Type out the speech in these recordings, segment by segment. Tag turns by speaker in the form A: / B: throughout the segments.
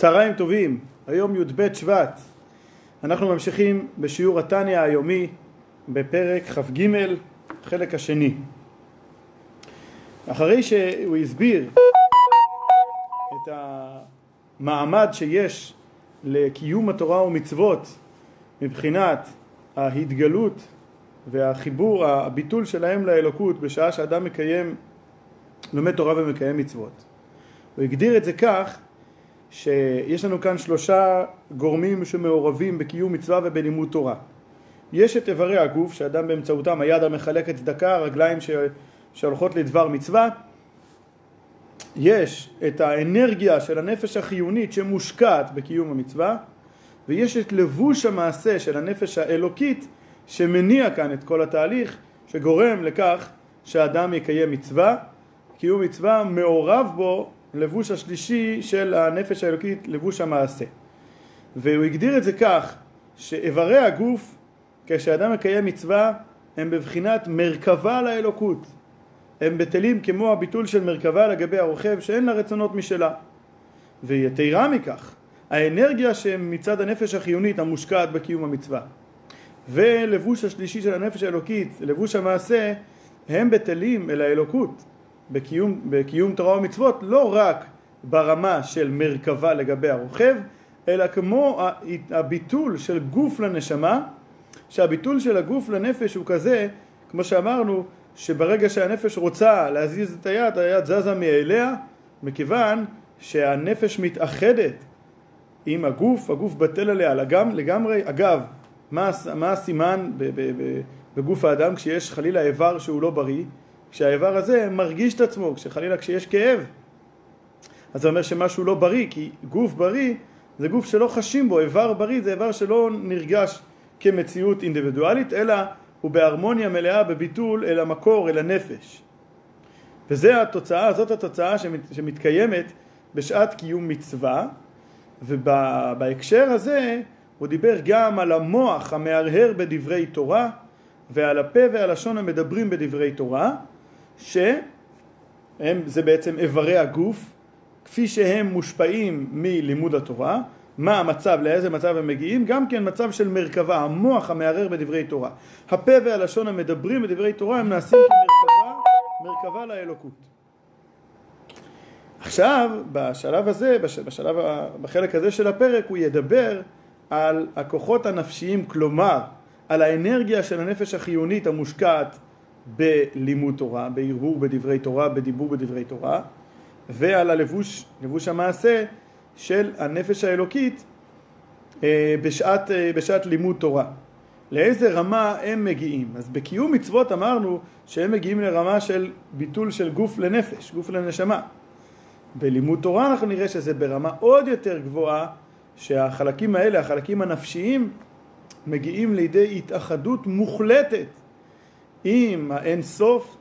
A: צהריים טובים, היום י"ב שבט. אנחנו ממשיכים בשיעור התניא היומי בפרק כ"ג, חלק השני. אחרי שהוא הסביר את המעמד שיש לקיום התורה ומצוות מבחינת ההתגלות והחיבור, הביטול שלהם לאלוקות בשעה שאדם מקיים, לומד תורה ומקיים מצוות. הוא הגדיר את זה כך שיש לנו כאן שלושה גורמים שמעורבים בקיום מצווה ובלימוד תורה. יש את איברי הגוף, שאדם באמצעותם היד המחלקת צדקה, הרגליים שהולכות לדבר מצווה. יש את האנרגיה של הנפש החיונית שמושקעת בקיום המצווה, ויש את לבוש המעשה של הנפש האלוקית שמניע כאן את כל התהליך, שגורם לכך שאדם יקיים מצווה. קיום מצווה מעורב בו לבוש השלישי של הנפש האלוקית, לבוש המעשה. והוא הגדיר את זה כך, שאיברי הגוף, כשאדם מקיים מצווה, הם בבחינת מרכבה לאלוקות. הם בטלים כמו הביטול של מרכבה לגבי הרוכב שאין לה רצונות משלה. ויתרה מכך, האנרגיה שמצד הנפש החיונית המושקעת בקיום המצווה ולבוש השלישי של הנפש האלוקית, לבוש המעשה, הם בטלים אל האלוקות. בקיום, בקיום תורה ומצוות לא רק ברמה של מרכבה לגבי הרוכב, אלא כמו הביטול של גוף לנשמה, שהביטול של הגוף לנפש הוא כזה, כמו שאמרנו, שברגע שהנפש רוצה להזיז את היד, היד זזה מאליה, מכיוון שהנפש מתאחדת עם הגוף, הגוף בטל עליה לגמרי, לגמרי. אגב, מה, מה הסימן בגוף האדם כשיש חלילה איבר שהוא לא בריא? כשהאיבר הזה מרגיש את עצמו, כשחלילה כשיש כאב, אז זה אומר שמשהו לא בריא, כי גוף בריא זה גוף שלא חשים בו, איבר בריא זה איבר שלא נרגש כמציאות אינדיבידואלית, אלא הוא בהרמוניה מלאה בביטול אל המקור, אל הנפש. וזה התוצאה, זאת התוצאה שמת, שמתקיימת בשעת קיום מצווה, ובהקשר הזה הוא דיבר גם על המוח המהרהר בדברי תורה, ועל הפה והלשון המדברים בדברי תורה, שהם, זה בעצם איברי הגוף, כפי שהם מושפעים מלימוד התורה, מה המצב, לאיזה מצב הם מגיעים, גם כן מצב של מרכבה, המוח המערער בדברי תורה. הפה והלשון המדברים בדברי תורה הם נעשים כמרכבה, מרכבה לאלוקות. עכשיו, בשלב הזה, בשלב, בחלק הזה של הפרק, הוא ידבר על הכוחות הנפשיים, כלומר, על האנרגיה של הנפש החיונית המושקעת בלימוד תורה, בהרהור בדברי תורה, בדיבור בדברי תורה, ועל הלבוש, לבוש המעשה של הנפש האלוקית אה, בשעת, אה, בשעת לימוד תורה. לאיזה רמה הם מגיעים? אז בקיום מצוות אמרנו שהם מגיעים לרמה של ביטול של גוף לנפש, גוף לנשמה. בלימוד תורה אנחנו נראה שזה ברמה עוד יותר גבוהה, שהחלקים האלה, החלקים הנפשיים, מגיעים לידי התאחדות מוחלטת עם האין סוף,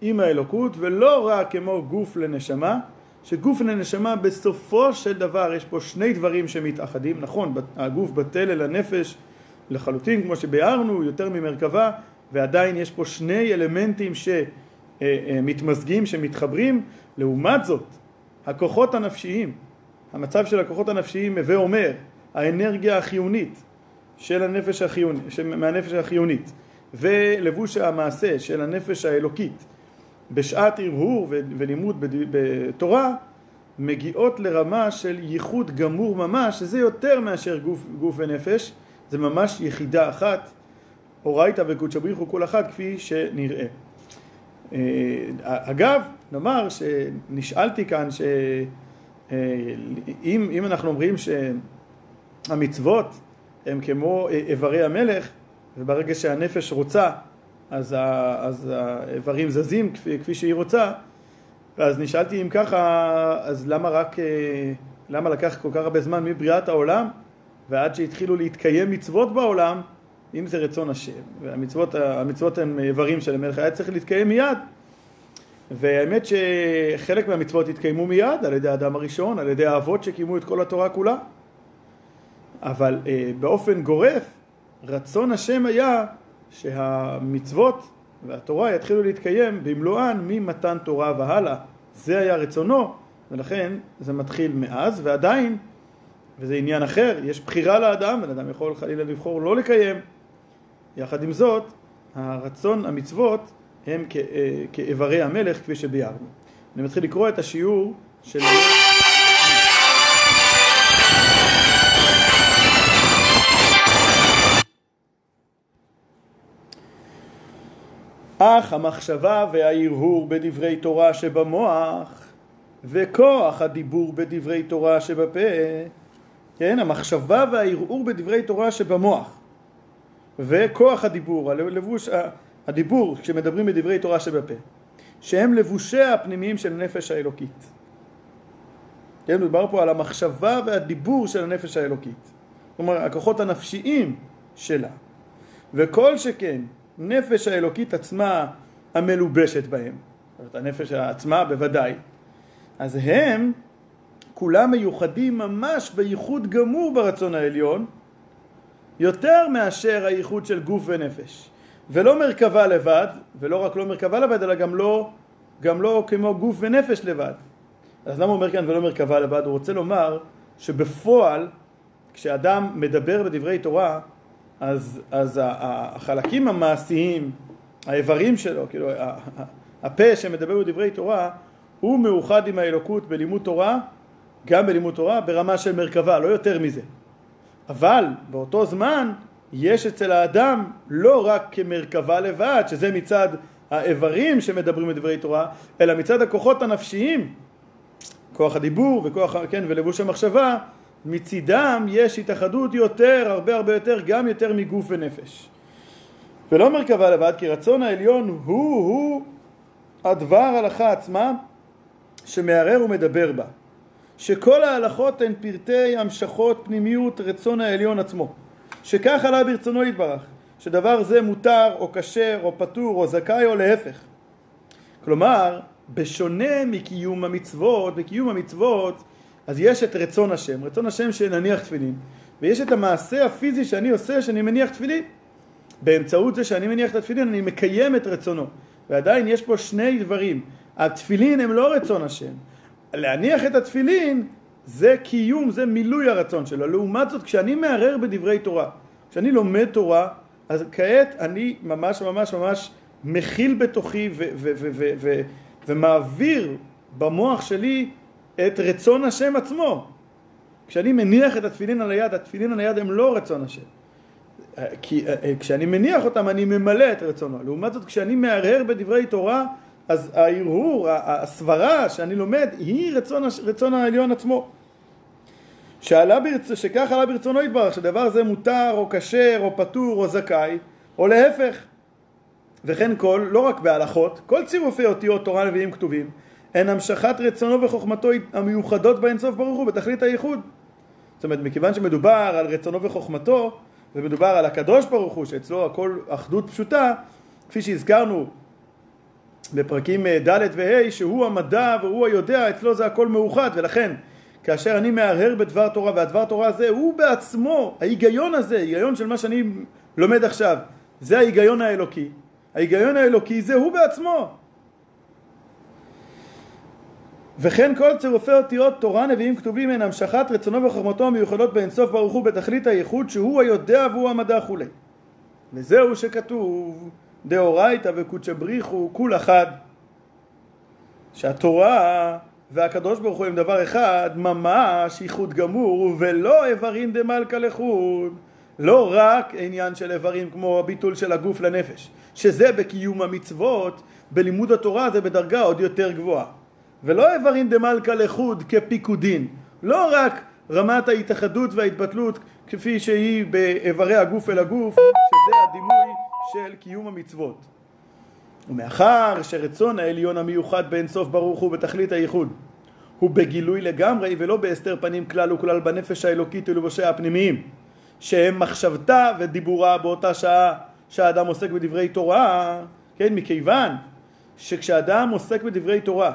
A: עם האלוקות, ולא רק כמו גוף לנשמה, שגוף לנשמה בסופו של דבר יש פה שני דברים שמתאחדים, נכון, הגוף בטל אל הנפש לחלוטין, כמו שביארנו, יותר ממרכבה, ועדיין יש פה שני אלמנטים שמתמזגים, שמתחברים, לעומת זאת, הכוחות הנפשיים, המצב של הכוחות הנפשיים הווה אומר, האנרגיה החיונית של הנפש החיונית, מהנפש החיונית, ולבוש המעשה של הנפש האלוקית. בשעת הרהור ולימוד בתורה מגיעות לרמה של ייחוד גמור ממש, שזה יותר מאשר גוף, גוף ונפש, זה ממש יחידה אחת, אורייתא וקודשא בריחו כל אחת כפי שנראה. אה, אגב, נאמר שנשאלתי כאן שאם אנחנו אומרים שהמצוות הם כמו איברי המלך, וברגע שהנפש רוצה אז, ה, אז האיברים זזים כפי, כפי שהיא רוצה. ואז נשאלתי אם ככה אז למה רק אה, למה לקח כל כך הרבה זמן מבריאת העולם ועד שהתחילו להתקיים מצוות בעולם אם זה רצון השם? והמצוות המצוות הן איברים של המלך היה צריך להתקיים מיד. והאמת שחלק מהמצוות התקיימו מיד על ידי האדם הראשון על ידי האבות שקיימו את כל התורה כולה. אבל אה, באופן גורף רצון השם היה שהמצוות והתורה יתחילו להתקיים במלואן ממתן תורה והלאה. זה היה רצונו, ולכן זה מתחיל מאז, ועדיין וזה עניין אחר, יש בחירה לאדם, בן אדם יכול חלילה לבחור לא לקיים. יחד עם זאת, הרצון, המצוות, הם אה, כאיברי המלך, כפי שביארנו. אני מתחיל לקרוא את השיעור של... אך המחשבה וההרהור בדברי תורה שבמוח וכוח הדיבור בדברי תורה שבפה, כן, המחשבה וההרהור בדברי תורה שבמוח וכוח הדיבור, הלבוש, הדיבור כשמדברים בדברי תורה שבפה, שהם לבושיה הפנימיים של הנפש האלוקית. כן, מדובר פה על המחשבה והדיבור של הנפש האלוקית. כלומר, הכוחות הנפשיים שלה. וכל שכן נפש האלוקית עצמה המלובשת בהם, זאת הנפש עצמה בוודאי, אז הם כולם מיוחדים ממש בייחוד גמור ברצון העליון, יותר מאשר הייחוד של גוף ונפש. ולא מרכבה לבד, ולא רק לא מרכבה לבד, אלא גם לא, גם לא כמו גוף ונפש לבד. אז למה הוא אומר כאן ולא מרכבה לבד? הוא רוצה לומר שבפועל, כשאדם מדבר בדברי תורה, אז, אז החלקים המעשיים, האיברים שלו, כאילו הפה שמדבר בדברי תורה, הוא מאוחד עם האלוקות בלימוד תורה, גם בלימוד תורה, ברמה של מרכבה, לא יותר מזה. אבל באותו זמן יש אצל האדם לא רק כמרכבה לבד, שזה מצד האיברים שמדברים בדברי תורה, אלא מצד הכוחות הנפשיים, כוח הדיבור וכוח, כן, ולבוש המחשבה, מצידם יש התאחדות יותר, הרבה הרבה יותר, גם יותר מגוף ונפש. ולא מרכבה לבד, כי רצון העליון הוא-הוא הדבר הלכה עצמה שמערער ומדבר בה. שכל ההלכות הן פרטי המשכות פנימיות רצון העליון עצמו. שכך עלה ברצונו יתברך, שדבר זה מותר או כשר או פטור או זכאי או להפך. כלומר, בשונה מקיום המצוות, בקיום המצוות אז יש את רצון השם, רצון השם שנניח תפילין, ויש את המעשה הפיזי שאני עושה שאני מניח תפילין. באמצעות זה שאני מניח את התפילין אני מקיים את רצונו. ועדיין יש פה שני דברים. התפילין הם לא רצון השם. להניח את התפילין זה קיום, זה מילוי הרצון שלו. לעומת זאת, כשאני מערער בדברי תורה, כשאני לומד תורה, אז כעת אני ממש ממש ממש מכיל בתוכי ומעביר במוח שלי את רצון השם עצמו. כשאני מניח את התפילין על היד, התפילין על היד הם לא רצון השם. כי אה, אה, כשאני מניח אותם אני ממלא את רצונו. לעומת זאת כשאני מהרהר בדברי תורה אז ההרהור, הסברה שאני לומד היא רצון, רצון העליון עצמו. שעלה ברצ... שכך עלה ברצונו יתברך, שדבר זה מותר או כשר או פטור או זכאי או להפך. וכן כל, לא רק בהלכות, כל צירופי אותיות תורה נביאים כתובים הן המשכת רצונו וחוכמתו המיוחדות באינסוף ברוך הוא בתכלית הייחוד. זאת אומרת, מכיוון שמדובר על רצונו וחוכמתו, ומדובר על הקדוש ברוך הוא, שאצלו הכל אחדות פשוטה, כפי שהזכרנו בפרקים אה, ד' וה', שהוא המדע והוא היודע, אצלו זה הכל מאוחד, ולכן כאשר אני מהרהר בדבר תורה, והדבר תורה הזה הוא בעצמו, ההיגיון הזה, ההיגיון של מה שאני לומד עכשיו, זה ההיגיון האלוקי. ההיגיון האלוקי זה הוא בעצמו. וכן כל צירופי אותיות תורה נביאים כתובים הן המשכת רצונו וחוכמתו המיוחדות באינסוף ברוך הוא בתכלית הייחוד שהוא היודע והוא המדע כולי. וזהו שכתוב דאורייתא וקודשא בריחו כול אחד. שהתורה והקדוש ברוך הוא הם דבר אחד ממש ייחוד גמור ולא איברים דמלכא לחוד. לא רק עניין של איברים כמו הביטול של הגוף לנפש שזה בקיום המצוות בלימוד התורה זה בדרגה עוד יותר גבוהה ולא איברין דמלכה לחוד כפיקודין, לא רק רמת ההתאחדות וההתבטלות כפי שהיא באיברי הגוף אל הגוף, שזה הדימוי של קיום המצוות. ומאחר שרצון העליון המיוחד באין סוף ברוך הוא בתכלית הייחוד הוא בגילוי לגמרי ולא בהסתר פנים כלל וכלל בנפש האלוקית ולבושיה הפנימיים שהם מחשבתה ודיבורה באותה שעה שהאדם עוסק בדברי תורה, כן, מכיוון שכשאדם עוסק בדברי תורה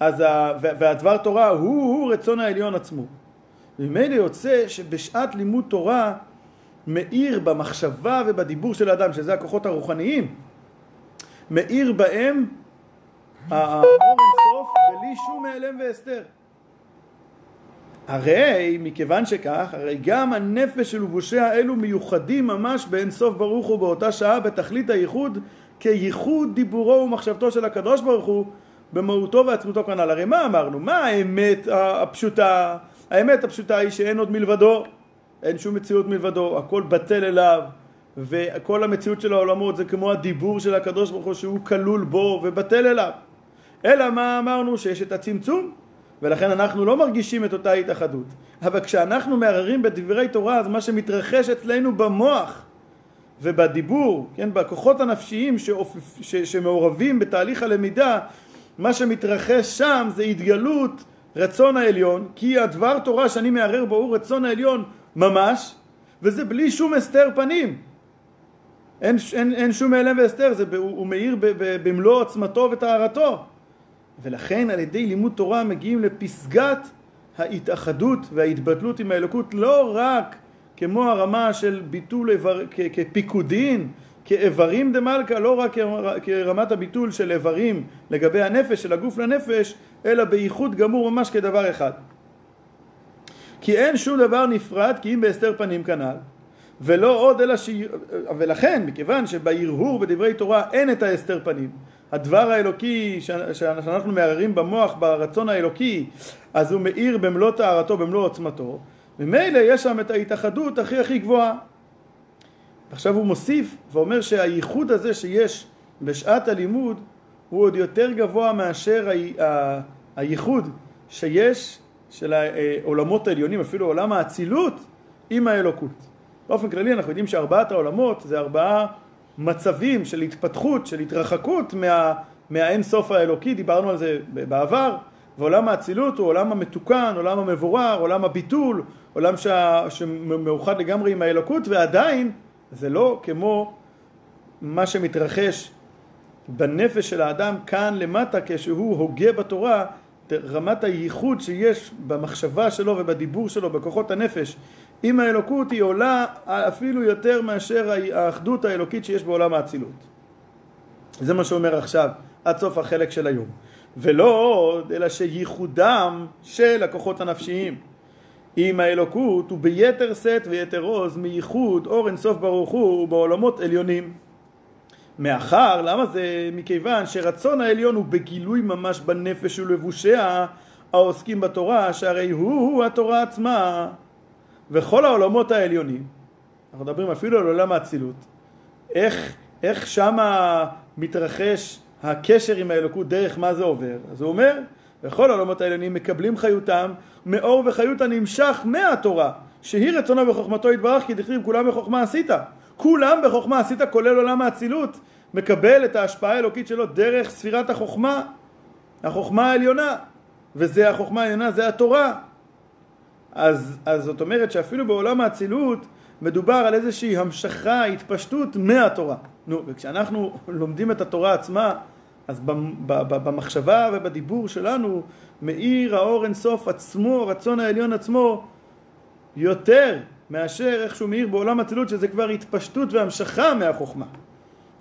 A: אז ה... והדבר תורה הוא, הוא רצון העליון עצמו. ממילא יוצא שבשעת לימוד תורה מאיר במחשבה ובדיבור של האדם, שזה הכוחות הרוחניים, מאיר בהם האור אינסוף בלי שום העלם והסתר. הרי מכיוון שכך, הרי גם הנפש של לבושיה אלו מיוחדים ממש באין סוף ברוך הוא באותה שעה בתכלית הייחוד כייחוד דיבורו ומחשבתו של הקדוש ברוך הוא במהותו ועצמותו כנ"ל. הרי מה אמרנו? מה האמת הפשוטה? האמת הפשוטה היא שאין עוד מלבדו, אין שום מציאות מלבדו, הכל בטל אליו וכל המציאות של העולמות זה כמו הדיבור של הקדוש ברוך הוא שהוא כלול בו ובטל אליו. אלא מה אמרנו? שיש את הצמצום ולכן אנחנו לא מרגישים את אותה התאחדות. אבל כשאנחנו מערערים בדברי תורה, אז מה שמתרחש אצלנו במוח ובדיבור, כן, בכוחות הנפשיים שאופף, ש, שמעורבים בתהליך הלמידה, מה שמתרחש שם זה התגלות רצון העליון, כי הדבר תורה שאני מערער בו הוא רצון העליון ממש, וזה בלי שום הסתר פנים. אין, אין, אין שום העלם והסתר, זה, הוא, הוא מאיר במלוא עוצמתו וטהרתו. ולכן על ידי לימוד תורה מגיעים לפסגת ההתאחדות וההתבטלות עם האלוקות לא רק כמו הרמה של ביטול איבר, כפיקודין, כאיברים דמלכה, לא רק כרמת הביטול של איברים לגבי הנפש, של הגוף לנפש, אלא בייחוד גמור ממש כדבר אחד. כי אין שום דבר נפרד כי אם בהסתר פנים כנ"ל. ולא עוד אלא ש... ולכן, מכיוון שבהרהור בדברי תורה אין את ההסתר פנים, הדבר האלוקי שאנחנו מערערים במוח, ברצון האלוקי, אז הוא מאיר במלוא טהרתו, במלוא עוצמתו, ממילא יש שם את ההתאחדות הכי הכי גבוהה. עכשיו הוא מוסיף ואומר שהייחוד הזה שיש בשעת הלימוד הוא עוד יותר גבוה מאשר הייחוד שיש של העולמות העליונים, אפילו עולם האצילות עם האלוקות. באופן כללי אנחנו יודעים שארבעת העולמות זה ארבעה מצבים של התפתחות, של התרחקות מה, מהאין סוף האלוקי, דיברנו על זה בעבר, ועולם האצילות הוא עולם המתוקן, עולם המבורר, עולם הביטול, עולם שה, שמאוחד לגמרי עם האלוקות, ועדיין זה לא כמו מה שמתרחש בנפש של האדם כאן למטה כשהוא הוגה בתורה רמת הייחוד שיש במחשבה שלו ובדיבור שלו, בכוחות הנפש, עם האלוקות היא עולה אפילו יותר מאשר האחדות האלוקית שיש בעולם האצילות. זה מה שאומר עכשיו, עד סוף החלק של היום. ולא עוד, אלא שייחודם של הכוחות הנפשיים עם האלוקות הוא ביתר שאת ויתר עוז מייחוד אור אינסוף ברוך הוא בעולמות עליונים. מאחר, למה זה? מכיוון שרצון העליון הוא בגילוי ממש בנפש ולבושיה העוסקים בתורה, שהרי הוא הוא התורה עצמה. וכל העולמות העליונים, אנחנו מדברים אפילו על עולם האצילות, איך, איך שמה מתרחש הקשר עם האלוקות, דרך מה זה עובר? אז הוא אומר, וכל העולמות העליונים מקבלים חיותם מאור וחיות הנמשך מהתורה, שהיא רצונו וחוכמתו יתברך, כי דכתיב כולם בחוכמה עשית. כולם בחוכמה עשית, כולל עולם האצילות, מקבל את ההשפעה האלוקית שלו דרך ספירת החוכמה, החוכמה העליונה, וזה החוכמה העליונה, זה התורה. אז, אז זאת אומרת שאפילו בעולם האצילות מדובר על איזושהי המשכה, התפשטות מהתורה. נו, וכשאנחנו לומדים את התורה עצמה, אז במחשבה ובדיבור שלנו מאיר האור אינסוף עצמו, הרצון העליון עצמו, יותר מאשר איך שהוא מאיר בעולם האצילות, שזה כבר התפשטות והמשכה מהחוכמה.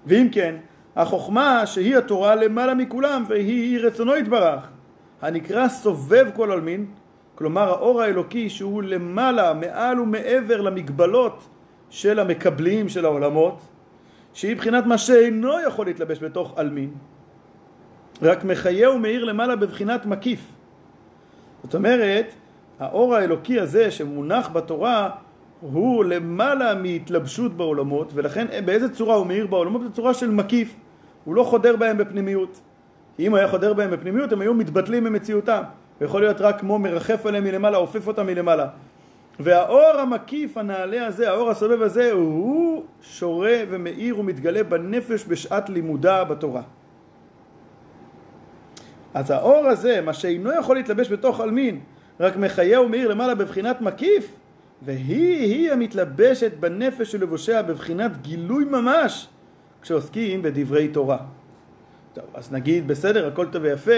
A: ואם כן, החוכמה שהיא התורה למעלה מכולם והיא רצונו יתברך, הנקרא סובב כל עלמין, כלומר האור האלוקי שהוא למעלה, מעל ומעבר למגבלות של המקבלים של העולמות, שהיא מבחינת מה שאינו יכול להתלבש בתוך עלמין, רק מחיה ומאיר למעלה בבחינת מקיף. זאת אומרת, האור האלוקי הזה שמונח בתורה הוא למעלה מהתלבשות בעולמות, ולכן באיזה צורה הוא מאיר בעולמות? בצורה של מקיף. הוא לא חודר בהם בפנימיות. אם הוא היה חודר בהם בפנימיות, הם היו מתבטלים ממציאותם. ויכול להיות רק כמו מרחף עליהם מלמעלה, עופף אותם מלמעלה. והאור המקיף הנעלה הזה, האור הסובב הזה, הוא שורה ומאיר ומתגלה בנפש בשעת לימודה בתורה. אז האור הזה, מה שאינו יכול להתלבש בתוך עלמין, רק מחיה ומאיר למעלה בבחינת מקיף, והיא היא המתלבשת בנפש של לבושיה בבחינת גילוי ממש כשעוסקים בדברי תורה. טוב, אז נגיד בסדר, הכל טוב ויפה,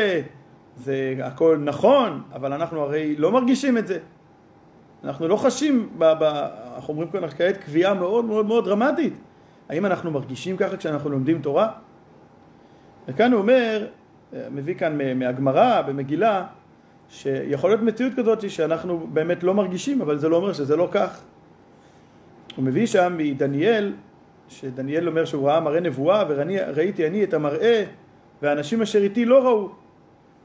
A: זה הכל נכון, אבל אנחנו הרי לא מרגישים את זה. אנחנו לא חשים, ב, ב, אנחנו אומרים כאן כעת קביעה מאוד מאוד מאוד דרמטית. האם אנחנו מרגישים ככה כשאנחנו לומדים תורה? וכאן הוא אומר, מביא כאן מהגמרא, במגילה, שיכול להיות מציאות כזאת שאנחנו באמת לא מרגישים, אבל זה לא אומר שזה לא כך. הוא מביא שם מדניאל, שדניאל אומר שהוא ראה מראה נבואה, וראיתי אני את המראה, והאנשים אשר איתי לא ראו.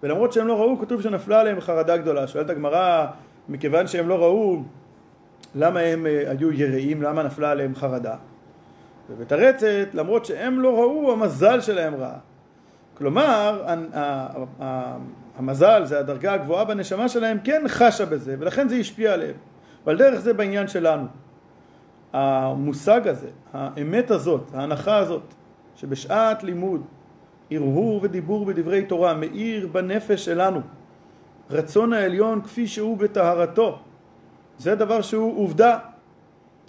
A: ולמרות שהם לא ראו, כתוב שנפלה עליהם חרדה גדולה. שואלת הגמרא, מכיוון שהם לא ראו, למה הם אה, היו יראים, למה נפלה עליהם חרדה? ובתרצת, למרות שהם לא ראו, המזל שלהם ראה. כלומר, המזל, זה הדרגה הגבוהה בנשמה שלהם, כן חשה בזה, ולכן זה השפיע עליהם. אבל דרך זה בעניין שלנו. המושג הזה, האמת הזאת, ההנחה הזאת, שבשעת לימוד, הרהור ודיבור בדברי תורה, מאיר בנפש שלנו, רצון העליון כפי שהוא בטהרתו, זה דבר שהוא עובדה.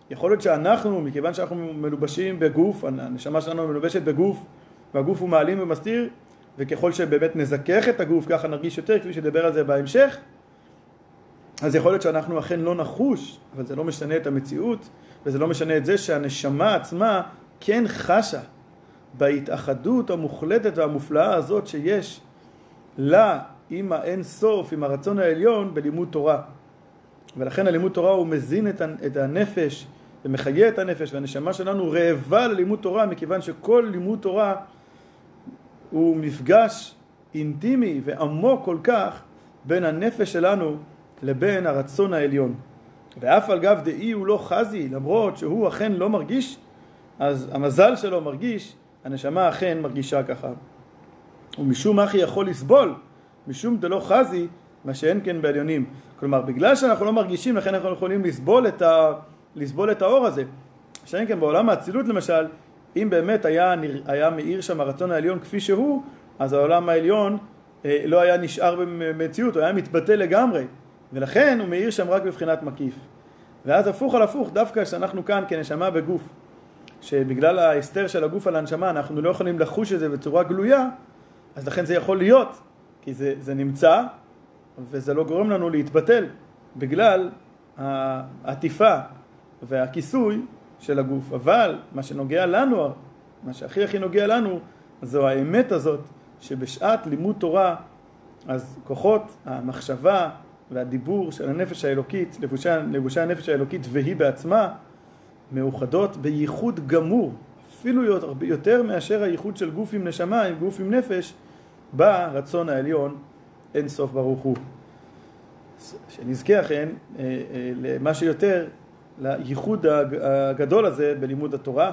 A: יכול להיות שאנחנו, מכיוון שאנחנו מלובשים בגוף, הנשמה שלנו מלובשת בגוף, והגוף הוא מעלים ומסתיר, וככל שבאמת נזכך את הגוף ככה נרגיש יותר, כפי שדבר על זה בהמשך, אז יכול להיות שאנחנו אכן לא נחוש, אבל זה לא משנה את המציאות, וזה לא משנה את זה שהנשמה עצמה כן חשה בהתאחדות המוחלטת והמופלאה הזאת שיש לה עם האין סוף, עם הרצון העליון, בלימוד תורה. ולכן הלימוד תורה הוא מזין את הנפש ומחיה את הנפש, והנשמה שלנו רעבה ללימוד תורה, מכיוון שכל לימוד תורה הוא מפגש אינטימי ועמוק כל כך בין הנפש שלנו לבין הרצון העליון. ואף על גב דאי הוא לא חזי, למרות שהוא אכן לא מרגיש, אז המזל שלו מרגיש, הנשמה אכן מרגישה ככה. ומשום אחי יכול לסבול, משום דלא חזי, מה שאין כן בעליונים. כלומר, בגלל שאנחנו לא מרגישים, לכן אנחנו יכולים לסבול את, ה... לסבול את האור הזה. שאין כן בעולם האצילות למשל, אם באמת היה, היה מאיר שם הרצון העליון כפי שהוא, אז העולם העליון אה, לא היה נשאר במציאות, הוא היה מתבטא לגמרי. ולכן הוא מאיר שם רק בבחינת מקיף. ואז הפוך על הפוך, דווקא שאנחנו כאן כנשמה בגוף, שבגלל ההסתר של הגוף על הנשמה אנחנו לא יכולים לחוש את זה בצורה גלויה, אז לכן זה יכול להיות, כי זה, זה נמצא, וזה לא גורם לנו להתבטל, בגלל העטיפה והכיסוי של הגוף. אבל מה שנוגע לנו, מה שהכי הכי נוגע לנו, זו האמת הזאת, שבשעת לימוד תורה, אז כוחות המחשבה, והדיבור של הנפש האלוקית, לבושי, לבושי הנפש האלוקית והיא בעצמה, מאוחדות בייחוד גמור, אפילו יותר מאשר הייחוד של גוף עם נשמה, עם גוף עם נפש, ברצון העליון אין סוף ברוך הוא. שנזכה אכן אה, אה, למה שיותר לייחוד הגדול הזה בלימוד התורה,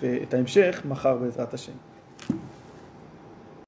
A: ואת ההמשך מחר בעזרת השם.